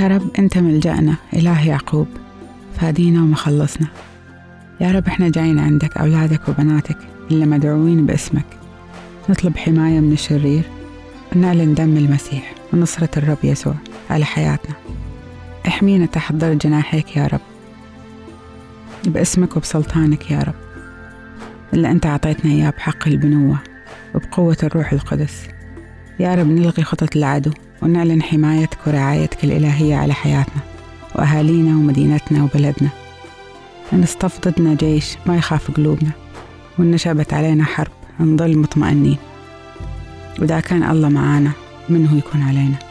يا رب أنت ملجأنا إله يعقوب. فادينا ومخلصنا. يا رب إحنا جايين عندك أولادك وبناتك اللي مدعوين باسمك. نطلب حماية من الشرير ونعلن دم المسيح ونصرة الرب يسوع على حياتنا. احمينا تحت ضر جناحيك يا رب. باسمك وبسلطانك يا رب. اللي أنت أعطيتنا إياه بحق البنوة وبقوة الروح القدس. يا رب نلغي خطط العدو. ونعلن حمايتك ورعايتك الإلهية على حياتنا وأهالينا ومدينتنا وبلدنا. نصطف ضدنا جيش ما يخاف قلوبنا وإن نشبت علينا حرب نضل مطمئنين. وإذا كان الله معانا منه يكون علينا.